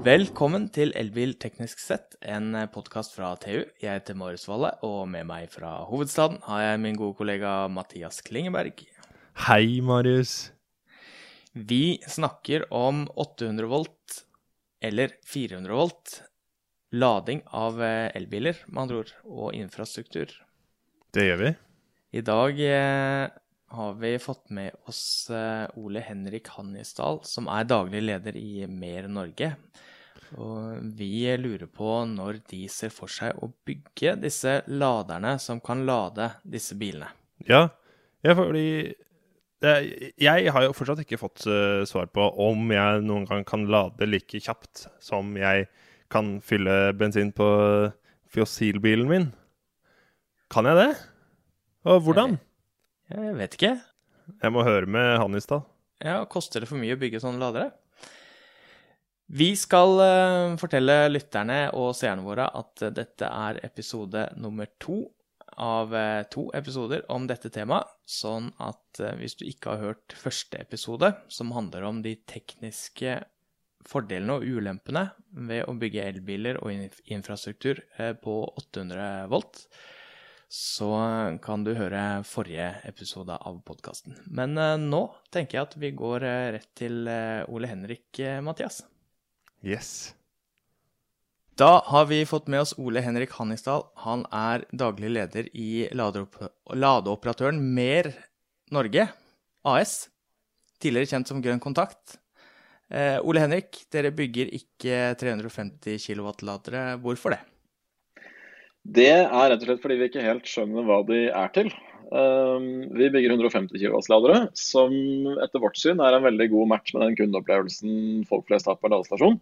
Velkommen til Elbil teknisk sett, en podkast fra TU. Jeg heter Marius Valle, og med meg fra hovedstaden har jeg min gode kollega Mathias Klingeberg. Hei, Marius. Vi snakker om 800 volt eller 400 volt. Lading av eh, elbiler, med andre ord, og infrastruktur. Det gjør vi. I dag eh, har vi fått med oss eh, Ole Henrik Hannisdal, som er daglig leder i Mer Norge. Og vi lurer på når de ser for seg å bygge disse laderne som kan lade disse bilene. Ja, ja fordi jeg har jo fortsatt ikke fått uh, svar på om jeg noen gang kan lade like kjapt som jeg kan fylle bensin på fossilbilen min. Kan jeg det? Og hvordan? Jeg, jeg vet ikke. Jeg må høre med han i stad. Ja, Koster det for mye å bygge sånne ladere? Vi skal uh, fortelle lytterne og seerne våre at dette er episode nummer to av uh, to episoder om dette temaet. Sånn at hvis du ikke har hørt første episode, som handler om de tekniske fordelene og ulempene ved å bygge elbiler og infrastruktur på 800 volt, så kan du høre forrige episode av podkasten. Men nå tenker jeg at vi går rett til Ole Henrik, Mathias. Yes. Da har vi fått med oss Ole Henrik Hannisdal. Han er daglig leder i ladeoperatøren Mer Norge AS, tidligere kjent som Grønn Kontakt. Eh, Ole Henrik, dere bygger ikke 350 kW-ladere. Hvorfor det? Det er rett og slett fordi vi ikke helt skjønner hva de er til. Um, vi bygger 150 kW-ladere, som etter vårt syn er en veldig god match med den kundeopplevelsen folk flest har på en ladestasjon.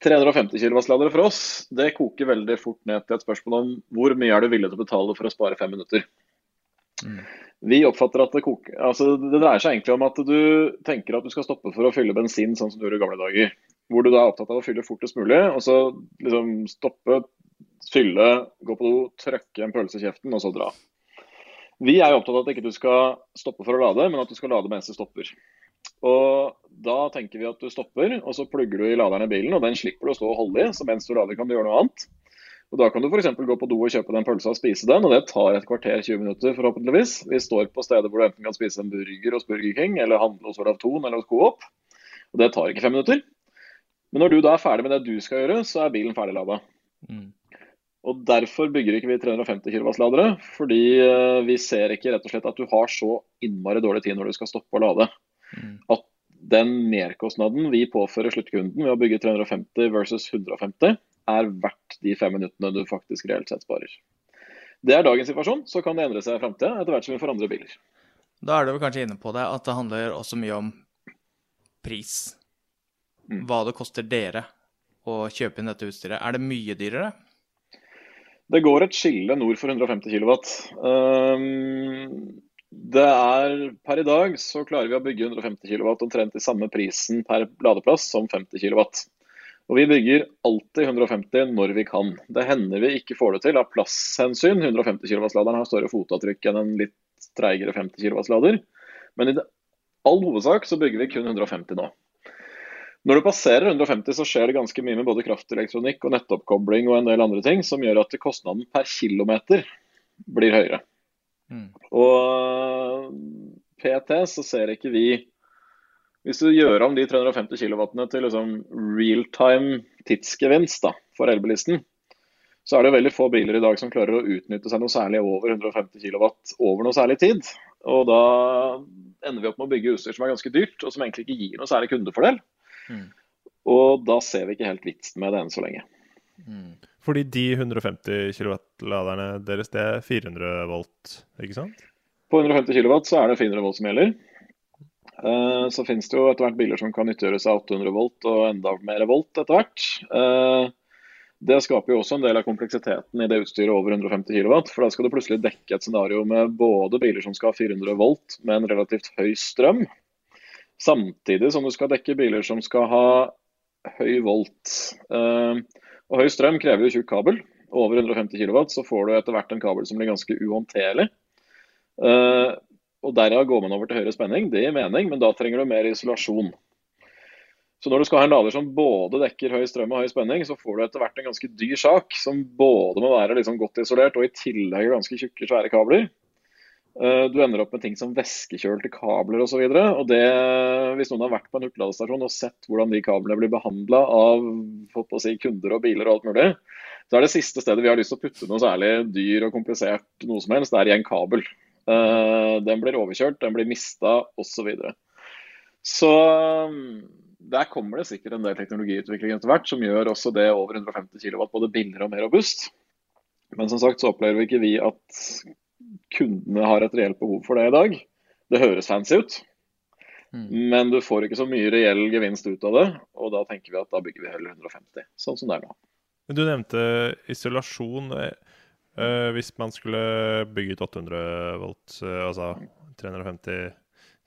350 kW-ladere for oss, det koker veldig fort ned til et spørsmål om hvor mye er du villig til å betale for å spare fem minutter. Mm. Vi oppfatter at det koker altså Det dreier seg egentlig om at du tenker at du skal stoppe for å fylle bensin sånn som du gjorde i gamle dager. Hvor du da er opptatt av å fylle fortest mulig, og så liksom stoppe, fylle, gå på do, trøkke en pølse i kjeften, og så dra. Vi er jo opptatt av at ikke du skal stoppe for å lade, men at du skal lade mens du stopper. Og Da tenker vi at du stopper, og så plugger du i laderen i bilen. og Den slipper du å stå og holde i, så mens du lader kan du gjøre noe annet. Og Da kan du f.eks. gå på do og kjøpe den pølsa og spise den, og det tar et kvarter 20 minutter forhåpentligvis. Vi står på steder hvor du enten kan spise en burger hos Burger King, eller handle hos Olav Thon eller hos Coop. Og det tar ikke fem minutter. Men når du da er ferdig med det du skal gjøre, så er bilen ferdiglada. Mm. Og Derfor bygger ikke vi 350 kW-ladere, fordi eh, vi ser ikke rett og slett at du har så innmari dårlig tid når du skal stoppe å lade. Mm. At den merkostnaden vi påfører sluttkunden ved å bygge 350 versus 150, er verdt de fem minuttene du faktisk reelt sett sparer. Det er dagens situasjon, så kan det endre seg i framtida etter hvert som vi får andre biler. Da er du kanskje inne på det at det handler også mye om pris. Mm. Hva det koster dere å kjøpe inn dette utstyret. Er det mye dyrere? Det går et skille nord for 150 kW. Um, det er, Per i dag så klarer vi å bygge 150 kW omtrent i samme prisen per ladeplass som 50 kW. Og Vi bygger alltid 150 når vi kan. Det hender vi ikke får det til av plasshensyn. 150 kW-laderen har større fotavtrykk enn en litt treigere 50 kW-lader. Men i all hovedsak så bygger vi kun 150 nå. Når du passerer 150 så skjer det ganske mye med både kraftelektronikk og nettoppkobling og en del andre ting som gjør at kostnaden per kilometer blir høyere. Mm. Og PT så ser ikke vi Hvis du gjør om de 350 kW til liksom real-time tidsgevinst da, for elbilisten, så er det veldig få biler i dag som klarer å utnytte seg noe særlig over 150 kW over noe særlig tid. Og da ender vi opp med å bygge utstyr som er ganske dyrt, og som egentlig ikke gir noe særlig kundefordel. Mm. Og da ser vi ikke helt vitsen med det enn så lenge. Mm. Fordi de 150 kW-laderne deres, det er 400 volt, ikke sant? På 150 kW så er det 400 volt som gjelder. Eh, så finnes det jo etter hvert biler som kan nyttiggjøre seg 800 volt og enda mer volt etter hvert. Eh, det skaper jo også en del av kompleksiteten i det utstyret over 150 kW. For da skal du plutselig dekke et scenario med både biler som skal ha 400 volt med en relativt høy strøm, samtidig som du skal dekke biler som skal ha høy volt. Uh, og Høy strøm krever jo tjukk kabel. Over 150 kW så får du etter hvert en kabel som blir ganske uhåndterlig. Uh, og Derav går man over til høyere spenning. Det gir mening, men da trenger du mer isolasjon. Så når du skal ha en lader som både dekker høy strøm og høy spenning, så får du etter hvert en ganske dyr sak som både må være liksom godt isolert og i tillegg ganske tjukke, svære kabler. Eh, du ender opp med ting som væskekjølte kabler osv. Hvis noen har vært på en hurtigladestasjon og sett hvordan de kablene blir behandla av si, kunder og biler og alt mulig, så er det siste stedet vi har lyst til å putte noe særlig dyr og komplisert noe som helst, det er i en kabel. Eh, den blir overkjørt, den blir mista osv. Så, videre. så der kommer det sikkert en del teknologiutvikling etter hvert som gjør også det over 150 kW både billigere og mer robust. Men som sagt så opplever vi ikke vi at kundene har et reelt behov for det i dag. Det høres fancy ut, mm. men du får ikke så mye reell gevinst ut av det. Og da tenker vi at da bygger vi heller 150, sånn som det er nå. Du nevnte isolasjon. Uh, hvis man skulle bygge ut 800 volt, uh, altså 350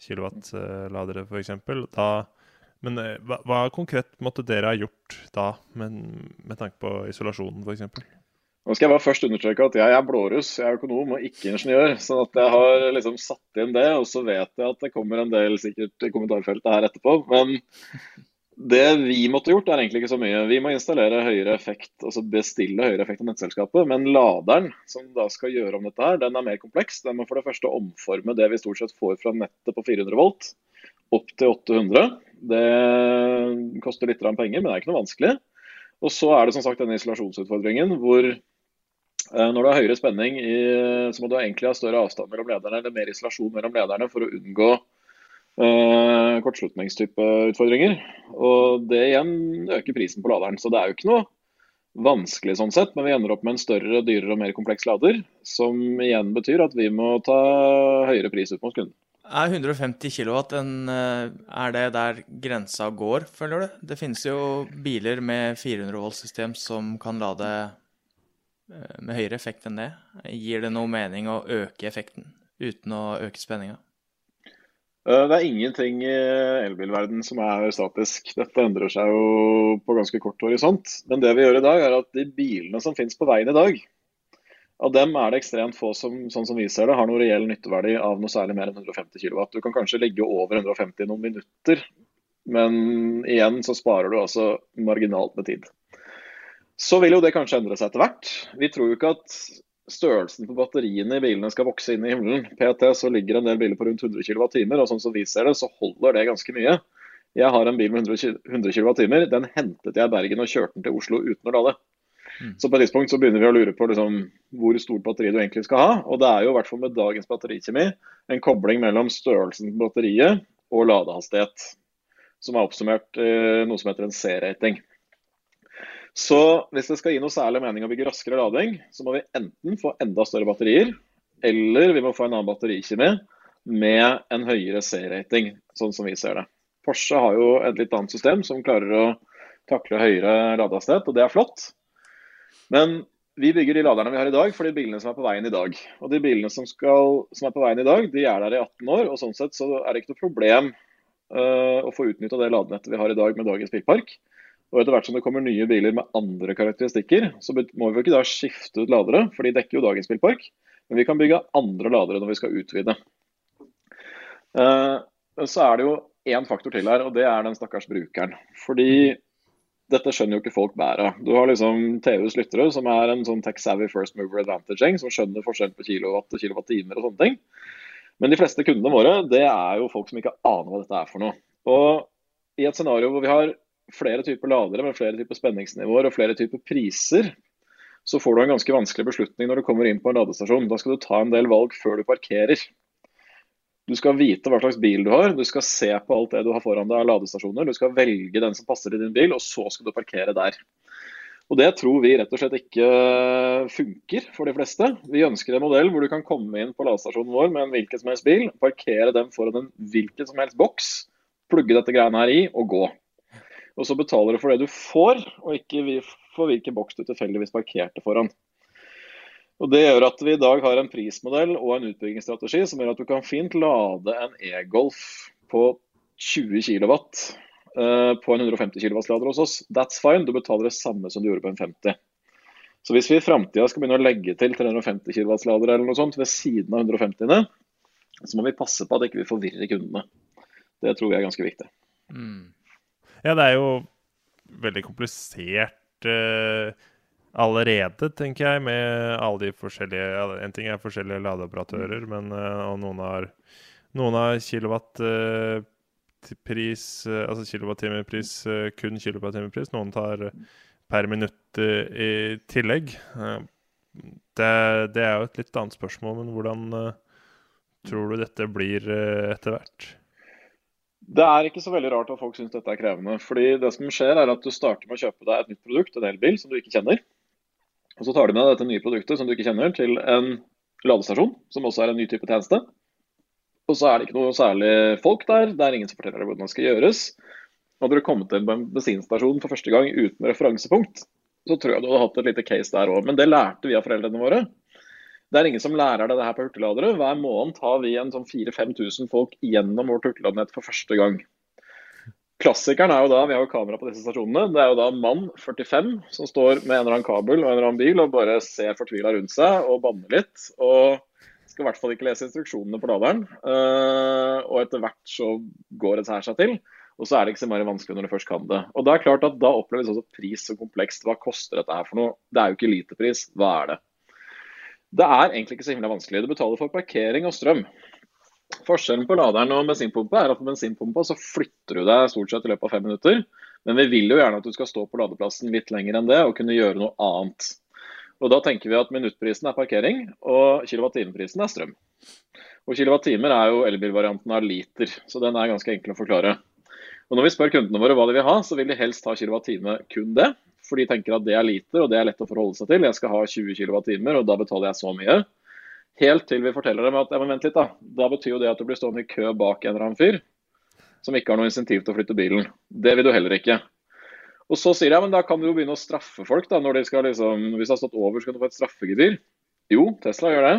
kW-ladere f.eks., da men eh, hva, hva, konkret måtte dere ha gjort da, med, med tanke på isolasjonen f.eks.? Nå skal jeg bare først understreke at jeg er blåruss, jeg er økonom og ikke ingeniør. sånn at jeg har liksom satt inn det, og så vet jeg at det kommer en del sikkert i kommentarfeltet her etterpå. Men det vi måtte gjort, er egentlig ikke så mye. Vi må installere høyere effekt, altså bestille høyere effekt av nettselskapet. Men laderen som da skal gjøre om dette her, den er mer kompleks. Den må for det første omforme det vi stort sett får fra nettet på 400 volt, opp til 800. Det koster litt penger, men det er ikke noe vanskelig. Og så er det som sagt denne isolasjonsutfordringen hvor når du har høyere spenning, i, så må du egentlig ha større avstand mellom lederne eller mer isolasjon mellom lederne for å unngå uh, kortslutningstype utfordringer. Og det igjen øker prisen på laderen. Så det er jo ikke noe vanskelig sånn sett, men vi ender opp med en større, dyrere og mer kompleks lader. Som igjen betyr at vi må ta høyere pris ut mot kunden. Er 150 kW en, eh, er det der grensa går, føler du? Det finnes jo biler med 400 volt-system som kan lade eh, med høyere effekt enn det. Gir det noe mening å øke effekten uten å øke spenninga? Eh, det er ingenting i elbilverden som er statisk. Dette endrer seg jo på ganske kort horisont. Men det vi gjør i dag, er at de bilene som finnes på veien i dag, av dem er det ekstremt få som sånn som vi ser det, har noe reell nytteverdi av noe særlig mer enn 150 kW. Du kan kanskje legge over 150 i noen minutter, men igjen så sparer du altså marginalt med tid. Så vil jo det kanskje endre seg etter hvert. Vi tror jo ikke at størrelsen på batteriene i bilene skal vokse inn i himmelen. PT så ligger en del biler på rundt 100 kWt, og sånn som vi ser det, så holder det ganske mye. Jeg har en bil med 100 kWt. Den hentet jeg i Bergen og kjørte den til Oslo uten å lade. Mm. Så på et tidspunkt så begynner vi å lure på liksom, hvor stort batteri du egentlig skal ha. Og det er jo i hvert fall med dagens batterikjemi en kobling mellom størrelsen på batteriet og ladehastighet. Som er oppsummert eh, noe som heter en C-rating. Så hvis det skal gi noe særlig mening å bygge raskere lading, så må vi enten få enda større batterier, eller vi må få en annen batterikjemi med en høyere C-rating, sånn som vi ser det. Porsche har jo et litt annet system som klarer å takle høyere ladehastighet, og det er flott. Men vi bygger de laderne vi har i dag for de bilene som er på veien i dag. Og de bilene som, skal, som er på veien i dag, de er der i 18 år. og Sånn sett så er det ikke noe problem uh, å få utnytta det ladenettet vi har i dag med dagens bilpark. Og etter hvert som det kommer nye biler med andre karakteristikker, så må vi ikke da skifte ut ladere, for de dekker jo dagens bilpark. Men vi kan bygge andre ladere når vi skal utvide. Uh, så er det jo én faktor til her, og det er den stakkars brukeren. Fordi dette skjønner jo ikke folk bæret. Du har liksom TVs lyttere, som er en sånn tech-savvy first mover advantage som skjønner forskjell på kilowatt og kilowattimer og sånne ting. Men de fleste kundene våre det er jo folk som ikke aner hva dette er for noe. Og I et scenario hvor vi har flere typer ladere med flere typer spenningsnivåer og flere typer priser, så får du en ganske vanskelig beslutning når du kommer inn på en ladestasjon. Da skal du ta en del valg før du parkerer. Du skal vite hva slags bil du har, du skal se på alt det du har foran deg av ladestasjoner. Du skal velge den som passer til din bil, og så skal du parkere der. Og Det tror vi rett og slett ikke funker for de fleste. Vi ønsker en modell hvor du kan komme inn på ladestasjonen vår med en hvilken som helst bil, parkere den foran en hvilken som helst boks, plugge dette greiene her i og gå. Og Så betaler du for det du får, og ikke for hvilken boks du tilfeldigvis parkerte foran. Og Det gjør at vi i dag har en prismodell og en utbyggingsstrategi som gjør at du kan fint lade en e-Golf på 20 kW uh, på en 150 kW-lader hos oss. That's fine, du betaler det samme som du gjorde på en 50. Så hvis vi i framtida skal begynne å legge til 350 kW-ladere eller noe sånt ved siden av 150-ene, så må vi passe på at ikke vi ikke forvirrer kundene. Det tror vi er ganske viktig. Mm. Ja, det er jo veldig komplisert uh, allerede, tenker jeg, med alle de forskjellige En ting er forskjellige ladeoperatører, men uh, og noen har noen har kilowattpris, uh, altså kilowattimepris, kun kilowattimepris. Noen tar per minutt i tillegg. Det, det, er jo et litt annet spørsmål, men hvordan tror du dette blir etter hvert? Det er ikke så veldig rart at folk syns dette er krevende. fordi det som skjer er at Du starter med å kjøpe deg et nytt produkt, en elbil, som du ikke kjenner. Og Så tar du med deg dette nye produktet som du ikke kjenner, til en ladestasjon, som også er en ny type tjeneste. Og så er det ikke noe særlig folk der, det er ingen som forteller deg hvordan det skal gjøres. Hadde du kommet inn på en bensinstasjon for første gang uten referansepunkt, så tror jeg du hadde hatt et lite case der òg. Men det lærte vi av foreldrene våre. Det er ingen som lærer deg det her på hurtigladere. Hver måned tar vi en sånn 4000-5000 folk gjennom vårt hurtigladenett for første gang. Klassikeren er jo da, vi har jo kamera på disse stasjonene, det er jo da mann 45 som står med en eller annen kabel og en eller annen bil og bare ser fortvila rundt seg og banner litt. Og skal i hvert fall ikke lese instruksjonene på laderen. Uh, og etter hvert så går det seg til. Og så er det ikke så mye vanskelig når du først kan det. Og det er klart at Da oppleves også pris så komplekst. Hva koster dette her for noe? Det er jo ikke literpris. Hva er det? Det er egentlig ikke så himla vanskelig. Du betaler for parkering og strøm. Forskjellen på laderen og bensinpumpa er at på bensinpumpa så flytter du deg stort sett i løpet av fem minutter. Men vi vil jo gjerne at du skal stå på ladeplassen litt lenger enn det og kunne gjøre noe annet. Og Da tenker vi at minuttprisen er parkering og kilowattimeprisen er strøm. Og Kilowattimer er jo elbilvarianten av liter, så den er ganske enkel å forklare. Og Når vi spør kundene våre hva de vil ha, så vil de helst ha kilowattime kun det for de tenker at det er liter og det er lett å forholde seg til. Jeg skal ha 20 kWt, og da betaler jeg så mye. Helt til vi forteller dem at ja, men vent litt da, da betyr jo det at du blir stående i kø bak en eller annen fyr som ikke har noe insentiv til å flytte bilen. Det vil du heller ikke. Og så sier jeg men da kan du jo begynne å straffe folk. da, når de skal liksom, Hvis det har stått over, så kan du få et straffegebyr. Jo, Tesla gjør det.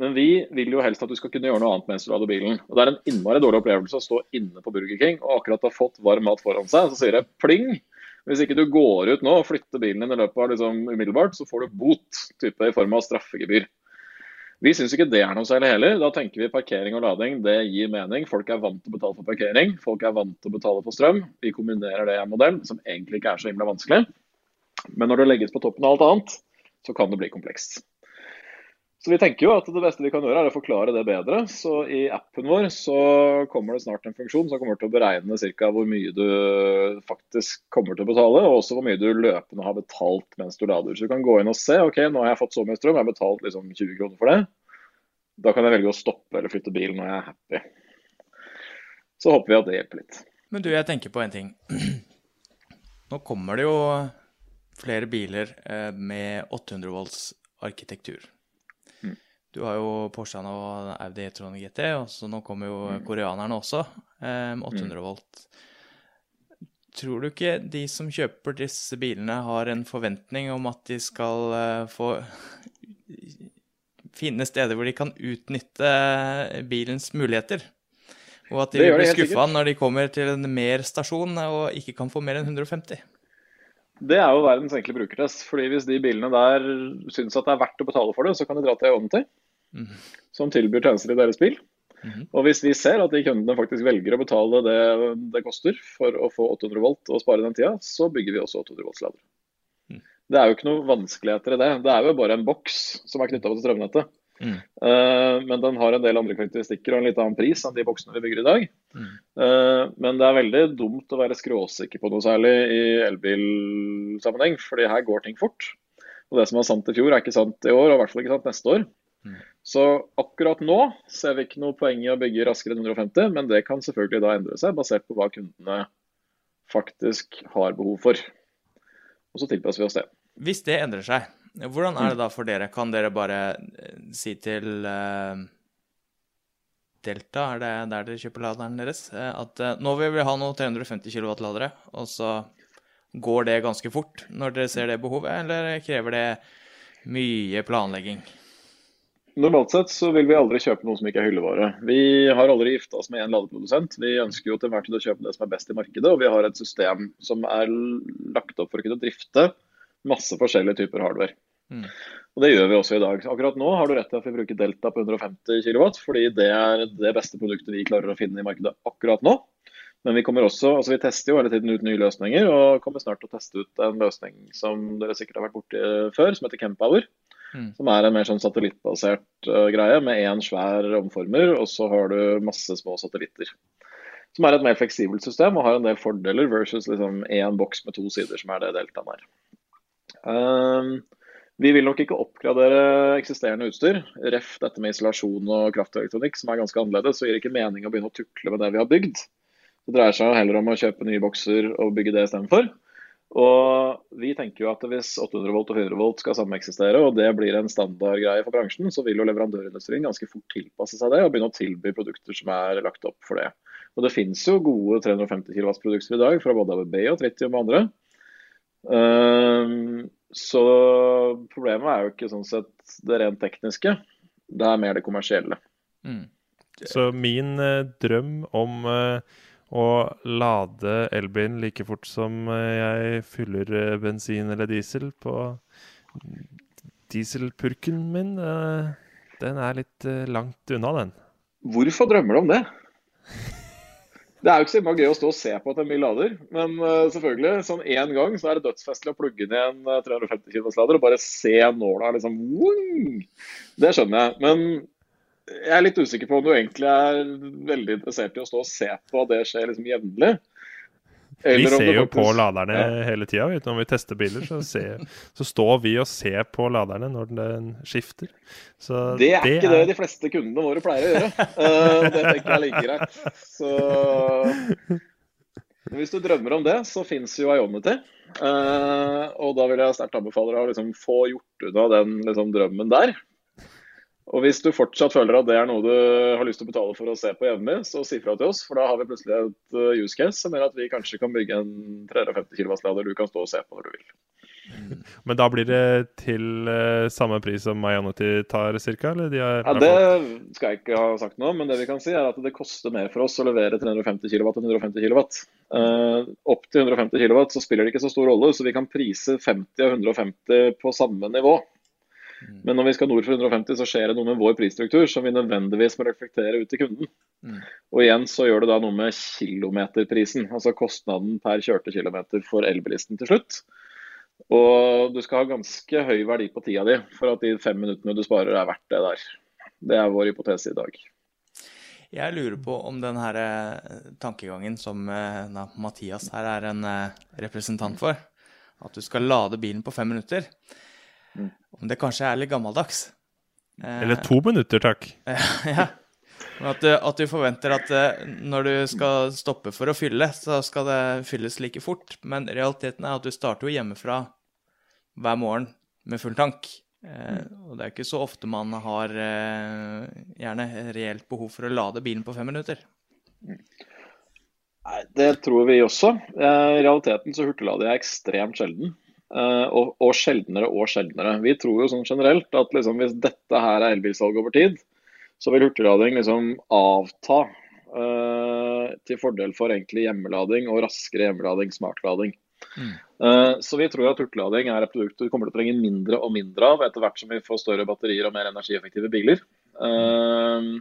Men vi vil jo helst at du skal kunne gjøre noe annet mens du lader bilen. Og Det er en innmari dårlig opplevelse å stå inne på Burger King og akkurat ha fått varm mat foran seg. Så sier det pling, hvis ikke du går ut nå og flytter bilen din i løpet av liksom, umiddelbart, så får du bot type, i form av straffegebyr. Vi syns ikke det er noe særlig heller. Da tenker vi parkering og lading, det gir mening. Folk er vant til å betale for parkering, folk er vant til å betale for strøm. Vi kombinerer det i en modell som egentlig ikke er så himla vanskelig. Men når det legges på toppen av alt annet, så kan det bli komplekst. Så vi tenker jo at det beste vi kan gjøre, er å forklare det bedre. Så i appen vår så kommer det snart en funksjon som kommer til å beregne ca. hvor mye du faktisk kommer til å betale, og også hvor mye du løpende har betalt mens du lader. Så du kan gå inn og se ok, nå har jeg fått så mye strøm, jeg har betalt liksom 20 kroner for det. Da kan jeg velge å stoppe eller flytte bilen når jeg er happy. Så håper vi at det hjelper litt. Men du, jeg tenker på en ting. Nå kommer det jo flere biler eh, med 800 volts arkitektur. Du har jo Porsche og Audi Tron GT, og så nå kommer jo mm. koreanerne også eh, med 800 mm. volt. Tror du ikke de som kjøper disse bilene, har en forventning om at de skal eh, få finne steder hvor de kan utnytte bilens muligheter? Og at de blir skuffa når de kommer til en mer stasjon og ikke kan få mer enn 150? Det er jo verdens enkle brukertest. fordi Hvis de bilene der syns at det er verdt å betale for det, så kan de dra til Onty, mm. som tilbyr tjenester i deres bil. Mm. Og hvis vi ser at de kundene faktisk velger å betale det det koster for å få 800 volt og spare den tida, så bygger vi også 800 volts ladere. Mm. Det er jo ikke noe vanskeligheter i det. Det er jo bare en boks som er knytta til strømnettet. Mm. Uh, men den har en del andre karakteristikker og en litt annen pris enn de boksene vi bygger i dag. Mm. Uh, men det er veldig dumt å være skråsikker på noe særlig i elbilsammenheng, fordi her går ting fort. Og det som var sant i fjor, er ikke sant i år, og i hvert fall ikke sant neste år. Mm. Så akkurat nå ser vi ikke noe poeng i å bygge raskere enn 150, men det kan selvfølgelig da endre seg, basert på hva kundene faktisk har behov for. Og så tilpasser vi oss det. Hvis det endrer seg, hvordan er det da for dere? Kan dere bare eh, si til uh, Delta, er det der dere kjøper laderen deres, uh, at nå vil vi ha noe 350 kW-ladere, og så går det ganske fort når dere ser det behovet, eller krever det mye planlegging? Normalt sett så vil vi aldri kjøpe noe som ikke er hyllevare. Vi har aldri gifta oss med én ladeprodusent. Vi ønsker jo til enhver tid å kjøpe det som er best i markedet, og vi har et system som er lagt opp for å kunne drifte masse forskjellige typer hardware. Mm. Og Det gjør vi også i dag. Akkurat nå har du rett til at vi bruker Delta på 150 kW, fordi det er det beste produktet vi klarer å finne i markedet akkurat nå. Men vi kommer også, altså vi tester jo hele tiden ut nye løsninger, og kommer snart til å teste ut en løsning som dere sikkert har vært borti før, som heter Campower. Mm. Som er en mer sånn satellittbasert uh, greie med én svær omformer, og så har du masse små satellitter. Som er et mer fleksibelt system og har en del fordeler versus liksom boks med to sider, som er det deltaen er. Um, vi vil nok ikke oppgradere eksisterende utstyr. Ref dette med isolasjon og kraftelektronikk, som er ganske annerledes. Så gir det ikke mening å begynne å tukle med det vi har bygd. Det dreier seg heller om å kjøpe nye bokser og bygge det istedenfor. Og vi tenker jo at hvis 800 volt og 400 volt skal sameksistere, og det blir en standardgreie for bransjen, så vil jo leverandørindustrien ganske fort tilpasse seg det og begynne å tilby produkter som er lagt opp for det. Og det finnes jo gode 350 kW-produkter i dag fra både ABB og Tritium og andre. Um, så problemet er jo ikke sånn sett det rent tekniske, det er mer det kommersielle. Mm. Så min eh, drøm om å lade elbilen like fort som eh, jeg fyller eh, bensin eller diesel på dieselpurken min, eh, den er litt langt unna, den. Hvorfor drømmer du om det? Det er jo ikke så gøy å stå og se på at en bil lader, men selvfølgelig, sånn én gang så er det dødsfestlig å plugge i en 350 eh, kW-lader og bare se nåla liksom Det skjønner jeg. Men jeg er litt usikker på om du egentlig er veldig interessert i å stå og se på at det skjer liksom jevnlig. Vi ser jo faktisk... på laderne ja. hele tida. Når vi tester biler, så, ser, så, står vi og ser på laderne når den skifter. Så det er det ikke er... det de fleste kundene våre pleier å gjøre. Uh, det tenker jeg er like greit. Så hvis du drømmer om det, så fins jo Ionity. Uh, og da vil jeg sterkt anbefale deg å liksom få gjort unna den liksom, drømmen der. Og hvis du fortsatt føler at det er noe du har lyst til å betale for å se på jevnlig, så si fra til oss. For da har vi plutselig et uh, use case som gjør at vi kanskje kan bygge en 350 kW-lader du kan stå og se på når du vil. Mm. Men da blir det til uh, samme pris som Ionity tar ca.? Ja, det skal jeg ikke ha sagt nå, men det vi kan si er at det koster mer for oss å levere 350 kW enn 150 kW. Uh, opp til 150 kW så spiller det ikke så stor rolle, så vi kan prise 50 og 150 på samme nivå. Mm. Men når vi skal nord for 150, så skjer det noe med vår prisstruktur som vi nødvendigvis må reflektere ut til kunden. Mm. Og igjen så gjør det da noe med kilometerprisen, altså kostnaden per kjørte kilometer for elbilisten til slutt. Og du skal ha ganske høy verdi på tida di for at de fem minuttene du sparer er verdt det der. Det er vår hypotese i dag. Jeg lurer på om den her eh, tankegangen som eh, na, Mathias her er en eh, representant for, at du skal lade bilen på fem minutter. Om det kanskje er litt gammeldags. Eller to minutter, takk. ja. At du, at du, forventer at eh, når du skal stoppe for å fylle, så skal det fylles like fort. Men realiteten er at du starter jo hjemmefra hver morgen med full tank. Eh, og det er ikke så ofte man har eh, gjerne reelt behov for å lade bilen på fem minutter. Nei, Det tror vi også. I realiteten så hurtiglader jeg ekstremt sjelden. Eh, og, og, sjeldnere og sjeldnere. Vi tror jo sånn generelt at liksom, hvis dette her er elbilsalg over tid, så vil hurtiglading liksom avta uh, til fordel for egentlig hjemmelading og raskere hjemmelading, smartlading. Mm. Uh, så vi tror at hurtiglading er et produkt du kommer til å trenge mindre og mindre av etter hvert som vi får større batterier og mer energieffektive biler. Uh,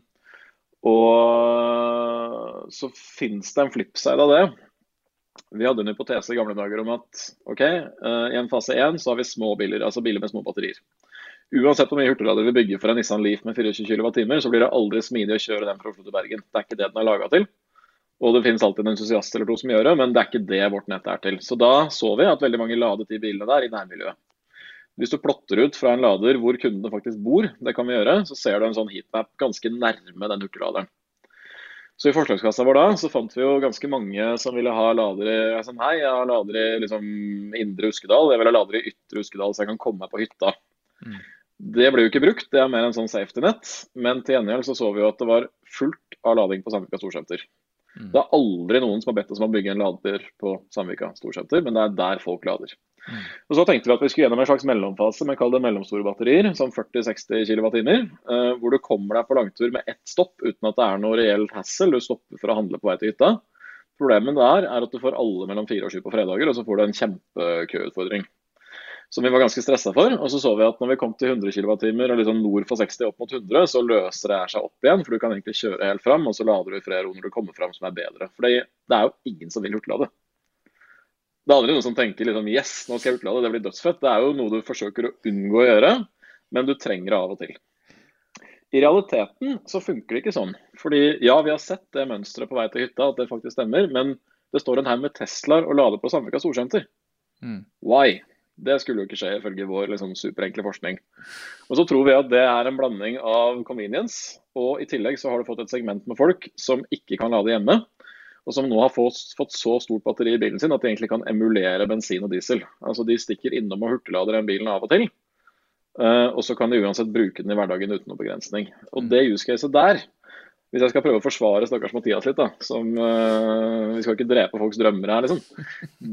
og så finnes det en flipside av det. Vi hadde en hypotese i gamle dager om at ok, uh, i en fase 1 så har vi små biler, altså biler med små batterier. Uansett hvor mye hurtiglader vi bygger for en Nissan Leaf med 24 kWt, så blir det aldri smidig å kjøre den fra Oslo til Bergen. Det er ikke det den er laga til. Og det finnes alltid en entusiast eller to som gjør det, men det er ikke det vårt nett er til. Så da så vi at veldig mange ladet de bilene der i nærmiljøet. Hvis du plotter ut fra en lader hvor kundene faktisk bor, det kan vi gjøre, så ser du en sånn heatmap ganske nærme den hurtigladeren. Så I forslagskassa vår da, så fant vi jo ganske mange som ville ha ladere altså, Hei, jeg har lader i liksom, indre Uskedal, jeg vil ha lader i ytre Uskedal, så jeg kan komme meg på hytta. Mm. Det ble jo ikke brukt, det er mer en sånn safety net. Men til gjengjeld så så vi jo at det var fullt av lading på Sandvika Storsenter. Mm. Det er aldri noen som har bedt oss om å bygge en lader på Sandvika Storsenter, men det er der folk lader. Mm. Og Så tenkte vi at vi skulle gjennom en slags mellomfase med kall det mellomstore batterier, som 40-60 kWt, uh, hvor du kommer deg på langtur med ett stopp uten at det er noe reelt hassle. Du stopper for å handle på vei til hytta. Problemet der er at du får alle mellom fire og sju på fredager, og så får du en kjempekøutfordring. Som vi var ganske stressa for. Og så så vi at når vi kom til 100 kWt og liksom nord for 60 opp mot 100, så løser det seg opp igjen. For du kan egentlig kjøre helt fram, og så lader du i flere ro når du kommer fram som er bedre. For det er jo ingen som vil hurtiglade. Det er aldri noen som tenker liksom yes, nå skal jeg hurtiglade, det blir dødsfett. Det er jo noe du forsøker å unngå å gjøre, men du trenger det av og til. I realiteten så funker det ikke sånn. Fordi ja, vi har sett det mønsteret på vei til hytta, at det faktisk stemmer. Men det står en haug med Teslaer og lader på Sandvika storsenter. Mm. Why? Det skulle jo ikke skje ifølge vår liksom, superenkle forskning. Og så tror vi at det er en blanding av convenience, og i tillegg så har du fått et segment med folk som ikke kan lade hjemme. Og som nå har fått, fått så stort batteri i bilen sin at de egentlig kan emulere bensin og diesel. Altså De stikker innom og hurtiglader den bilen av og til. Uh, og så kan de uansett bruke den i hverdagen uten noe begrensning. Og det use caset der hvis jeg skal prøve å forsvare stakkars Mathias litt, da, som uh, Vi skal ikke drepe folks drømmer her, liksom.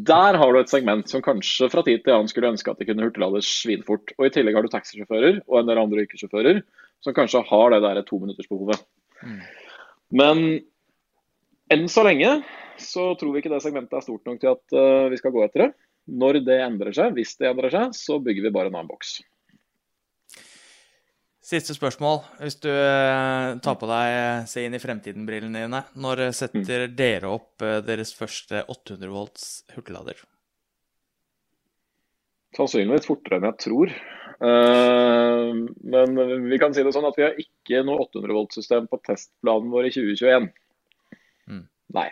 Der har du et segment som kanskje fra tid til annen skulle ønske at de kunne hurtiglade svinfort. Og i tillegg har du taxisjåfører og en del andre yrkessjåfører som kanskje har det der tominuttersbehovet. Mm. Men enn så lenge så tror vi ikke det segmentet er stort nok til at uh, vi skal gå etter det. Når det endrer seg, hvis det endrer seg, så bygger vi bare en annen boks. Siste spørsmål. Hvis du eh, tar på deg eh, se inn i fremtiden-brillene dine, når setter mm. dere opp eh, deres første 800 volts hurtiglader? Sannsynligvis fortere enn jeg tror. Men vi kan si det sånn at vi har ikke noe 800 volt-system på testplanen vår i 2021. Mm. Nei.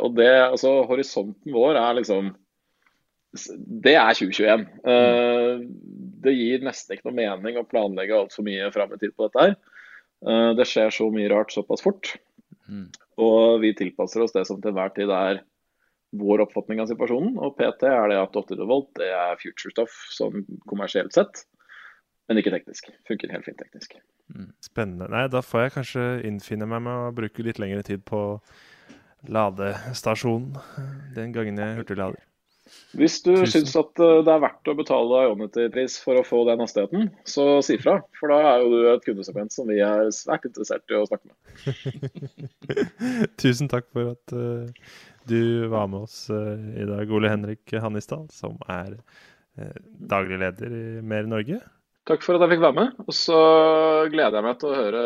Og det, altså horisonten vår er liksom Det er 2021. Uh, det gir nesten ikke noe mening å planlegge altfor mye fram i tid på dette her. Eh, det skjer så mye rart såpass fort. Mm. Og vi tilpasser oss det som til enhver tid er vår oppfatning av situasjonen. Og PT er det at 800 volt det er future stuff sånn kommersielt sett. Men ikke teknisk. Funker helt fint teknisk. Mm. Spennende. Nei, da får jeg kanskje innfinne meg med å bruke litt lengre tid på ladestasjonen den gangen jeg hurtiglader. Hvis du Tusen. syns at eh, det er verdt å betale Ionity-pris for å få den hastigheten, så si fra. For da er jo du et kundesegment som vi er svært interessert i å snakke med. Tusen takk for at uh, du var med oss uh, i dag, Ole Henrik Hannistad, som er uh, daglig leder i Mer Norge. Takk for at jeg fikk være med. Og så gleder jeg meg til å høre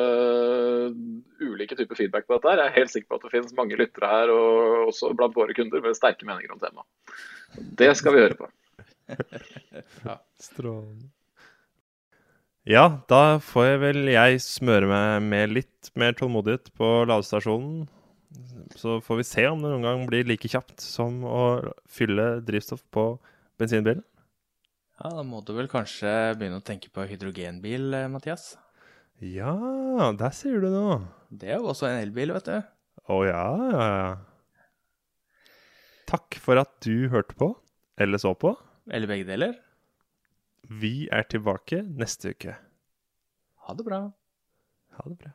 ulike typer feedback på dette. her. Jeg er helt sikker på at det finnes mange lyttere her, og også blant våre kunder, med sterke meninger om temaet. Det skal vi høre på. ja. Strålende. Ja, da får jeg vel jeg smøre meg med litt mer tålmodighet på ladestasjonen. Så får vi se om det noen gang blir like kjapt som å fylle drivstoff på bensinbilen. Ja, Da må du vel kanskje begynne å tenke på hydrogenbil, eh, Mathias? Ja, der sier du noe. Det er jo også en elbil, vet du. Å ja, ja, ja. Takk for at du hørte på, eller så på. Eller begge deler. Vi er tilbake neste uke. Ha det bra. Ha det bra.